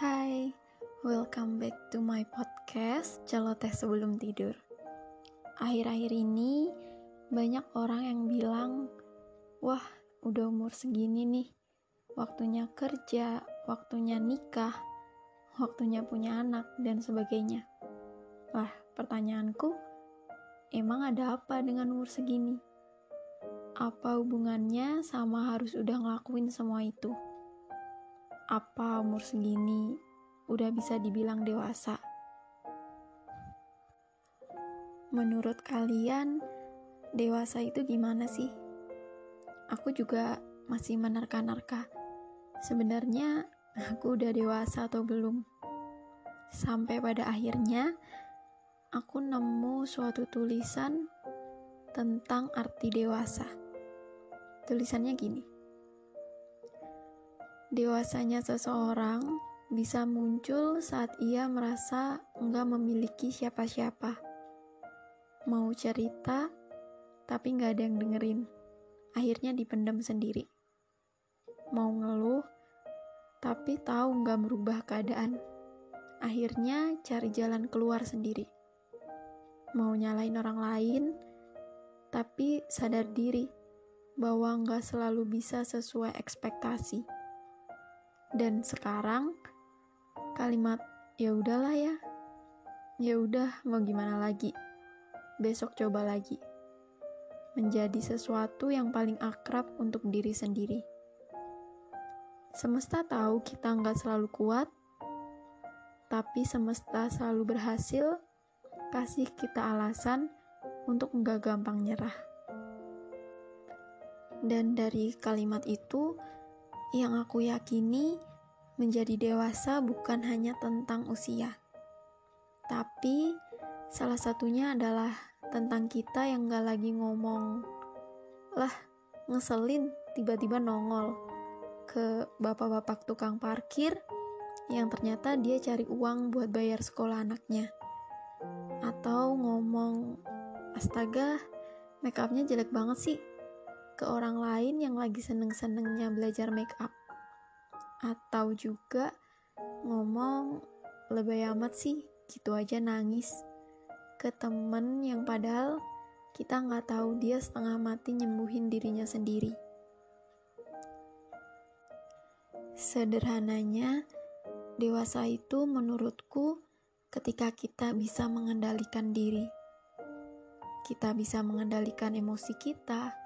Hai, welcome back to my podcast Celoteh Sebelum Tidur. Akhir-akhir ini banyak orang yang bilang, "Wah, udah umur segini nih. Waktunya kerja, waktunya nikah, waktunya punya anak dan sebagainya." Lah, pertanyaanku, emang ada apa dengan umur segini? Apa hubungannya sama harus udah ngelakuin semua itu? Apa umur segini udah bisa dibilang dewasa? Menurut kalian, dewasa itu gimana sih? Aku juga masih menerka-nerka. Sebenarnya aku udah dewasa atau belum? Sampai pada akhirnya aku nemu suatu tulisan tentang arti dewasa. Tulisannya gini. Dewasanya seseorang bisa muncul saat ia merasa enggak memiliki siapa-siapa. Mau cerita, tapi nggak ada yang dengerin. Akhirnya dipendam sendiri. Mau ngeluh, tapi tahu nggak merubah keadaan. Akhirnya cari jalan keluar sendiri. Mau nyalain orang lain, tapi sadar diri bahwa nggak selalu bisa sesuai ekspektasi dan sekarang kalimat ya udahlah ya. Ya udah, mau gimana lagi? Besok coba lagi. Menjadi sesuatu yang paling akrab untuk diri sendiri. Semesta tahu kita nggak selalu kuat, tapi semesta selalu berhasil kasih kita alasan untuk nggak gampang nyerah. Dan dari kalimat itu, yang aku yakini, menjadi dewasa bukan hanya tentang usia, tapi salah satunya adalah tentang kita yang gak lagi ngomong, lah ngeselin tiba-tiba nongol ke bapak-bapak tukang parkir yang ternyata dia cari uang buat bayar sekolah anaknya. Atau ngomong, astaga, make upnya jelek banget sih, ke orang lain yang lagi seneng-senengnya belajar make up. Atau juga ngomong lebay amat sih gitu aja nangis ke temen yang padahal kita nggak tahu dia setengah mati nyembuhin dirinya sendiri. Sederhananya dewasa itu menurutku ketika kita bisa mengendalikan diri. Kita bisa mengendalikan emosi kita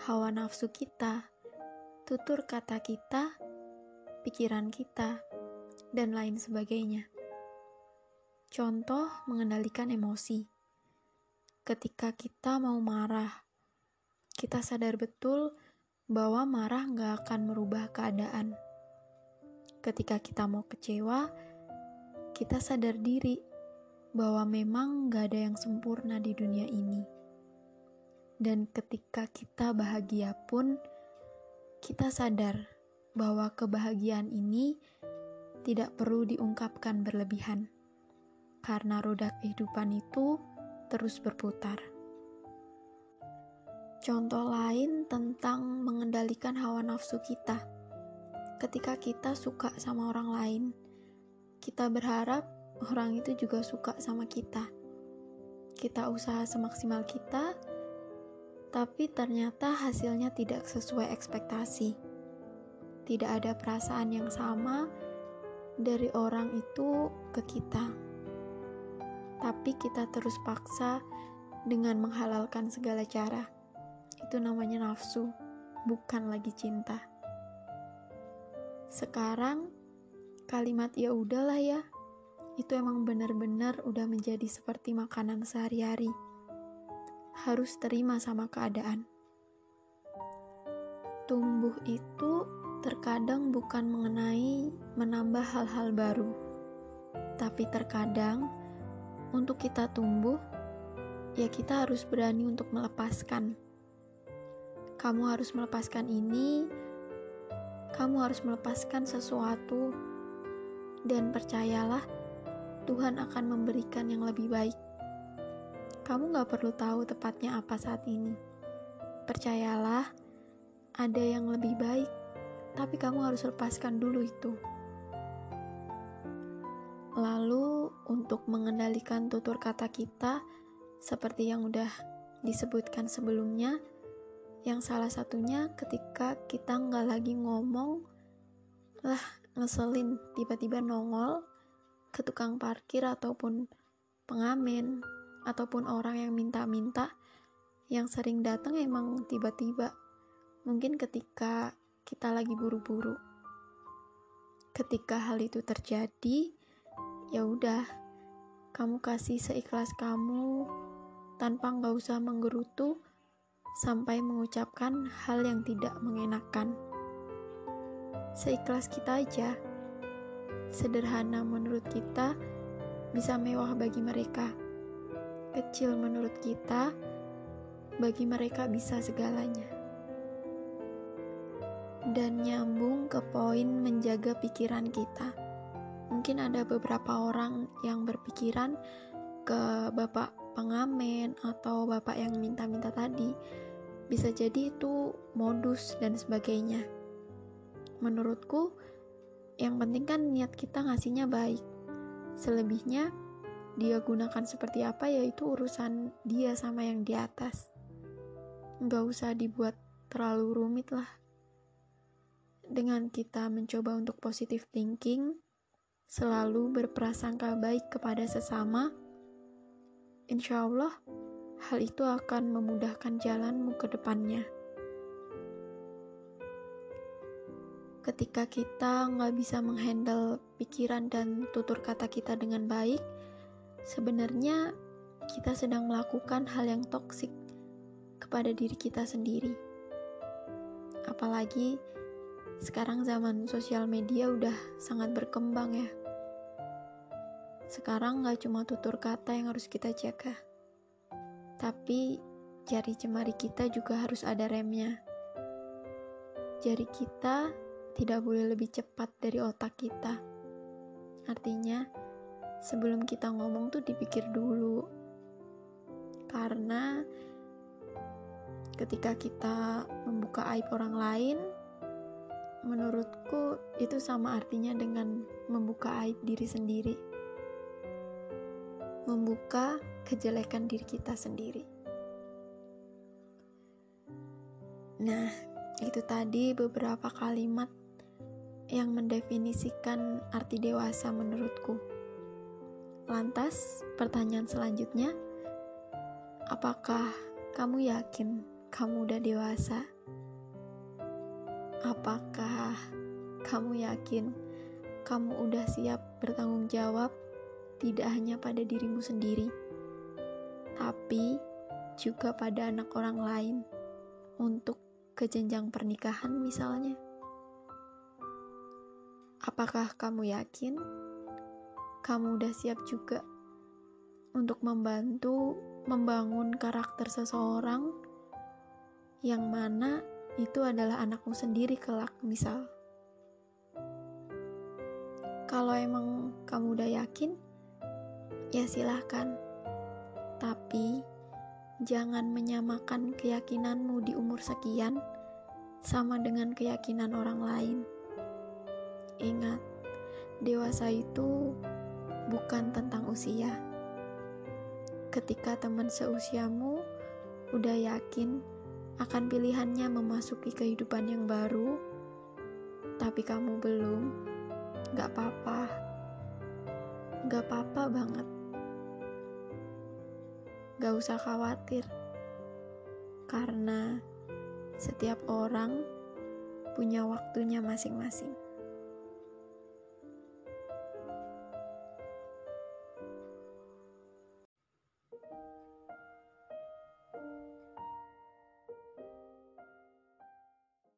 hawa nafsu kita, tutur kata kita, pikiran kita, dan lain sebagainya. Contoh mengendalikan emosi. Ketika kita mau marah, kita sadar betul bahwa marah nggak akan merubah keadaan. Ketika kita mau kecewa, kita sadar diri bahwa memang nggak ada yang sempurna di dunia ini dan ketika kita bahagia pun, kita sadar bahwa kebahagiaan ini tidak perlu diungkapkan berlebihan, karena roda kehidupan itu terus berputar. Contoh lain tentang mengendalikan hawa nafsu kita. Ketika kita suka sama orang lain, kita berharap orang itu juga suka sama kita. Kita usaha semaksimal kita tapi ternyata hasilnya tidak sesuai ekspektasi. Tidak ada perasaan yang sama dari orang itu ke kita, tapi kita terus paksa dengan menghalalkan segala cara. Itu namanya nafsu, bukan lagi cinta. Sekarang kalimat "ya udahlah ya" itu emang benar-benar udah menjadi seperti makanan sehari-hari harus terima sama keadaan. Tumbuh itu terkadang bukan mengenai menambah hal-hal baru, tapi terkadang untuk kita tumbuh, ya kita harus berani untuk melepaskan. Kamu harus melepaskan ini, kamu harus melepaskan sesuatu, dan percayalah, Tuhan akan memberikan yang lebih baik. Kamu gak perlu tahu tepatnya apa saat ini. Percayalah, ada yang lebih baik, tapi kamu harus lepaskan dulu itu. Lalu, untuk mengendalikan tutur kata kita, seperti yang udah disebutkan sebelumnya, yang salah satunya ketika kita nggak lagi ngomong, lah ngeselin tiba-tiba nongol ke tukang parkir ataupun pengamen ataupun orang yang minta-minta yang sering datang emang tiba-tiba. Mungkin ketika kita lagi buru-buru. Ketika hal itu terjadi ya udah kamu kasih seikhlas kamu tanpa nggak usah menggerutu sampai mengucapkan hal yang tidak mengenakan. Seikhlas kita aja. Sederhana menurut kita bisa mewah bagi mereka kecil menurut kita bagi mereka bisa segalanya. Dan nyambung ke poin menjaga pikiran kita. Mungkin ada beberapa orang yang berpikiran ke bapak pengamen atau bapak yang minta-minta tadi bisa jadi itu modus dan sebagainya. Menurutku yang penting kan niat kita ngasihnya baik. Selebihnya dia gunakan seperti apa yaitu urusan dia sama yang di atas nggak usah dibuat terlalu rumit lah dengan kita mencoba untuk positive thinking selalu berprasangka baik kepada sesama, insya Allah hal itu akan memudahkan jalanmu ke depannya. Ketika kita nggak bisa menghandle pikiran dan tutur kata kita dengan baik, sebenarnya kita sedang melakukan hal yang toksik kepada diri kita sendiri. Apalagi sekarang zaman sosial media udah sangat berkembang ya. Sekarang gak cuma tutur kata yang harus kita jaga, tapi jari jemari kita juga harus ada remnya. Jari kita tidak boleh lebih cepat dari otak kita. Artinya, sebelum kita ngomong tuh dipikir dulu. Karena ketika kita membuka aib orang lain, menurutku itu sama artinya dengan membuka aib diri sendiri membuka kejelekan diri kita sendiri. Nah, itu tadi beberapa kalimat yang mendefinisikan arti dewasa menurutku. Lantas, pertanyaan selanjutnya, apakah kamu yakin kamu udah dewasa? Apakah kamu yakin kamu udah siap bertanggung jawab tidak hanya pada dirimu sendiri, tapi juga pada anak orang lain untuk ke jenjang pernikahan misalnya. Apakah kamu yakin kamu udah siap juga untuk membantu membangun karakter seseorang yang mana itu adalah anakmu sendiri kelak misal. Kalau emang kamu udah yakin, ya silahkan. Tapi jangan menyamakan keyakinanmu di umur sekian sama dengan keyakinan orang lain. Ingat, dewasa itu bukan tentang usia. Ketika teman seusiamu udah yakin akan pilihannya memasuki kehidupan yang baru, tapi kamu belum, gak apa-apa. Gak apa-apa banget. Gak usah khawatir, karena setiap orang punya waktunya masing-masing.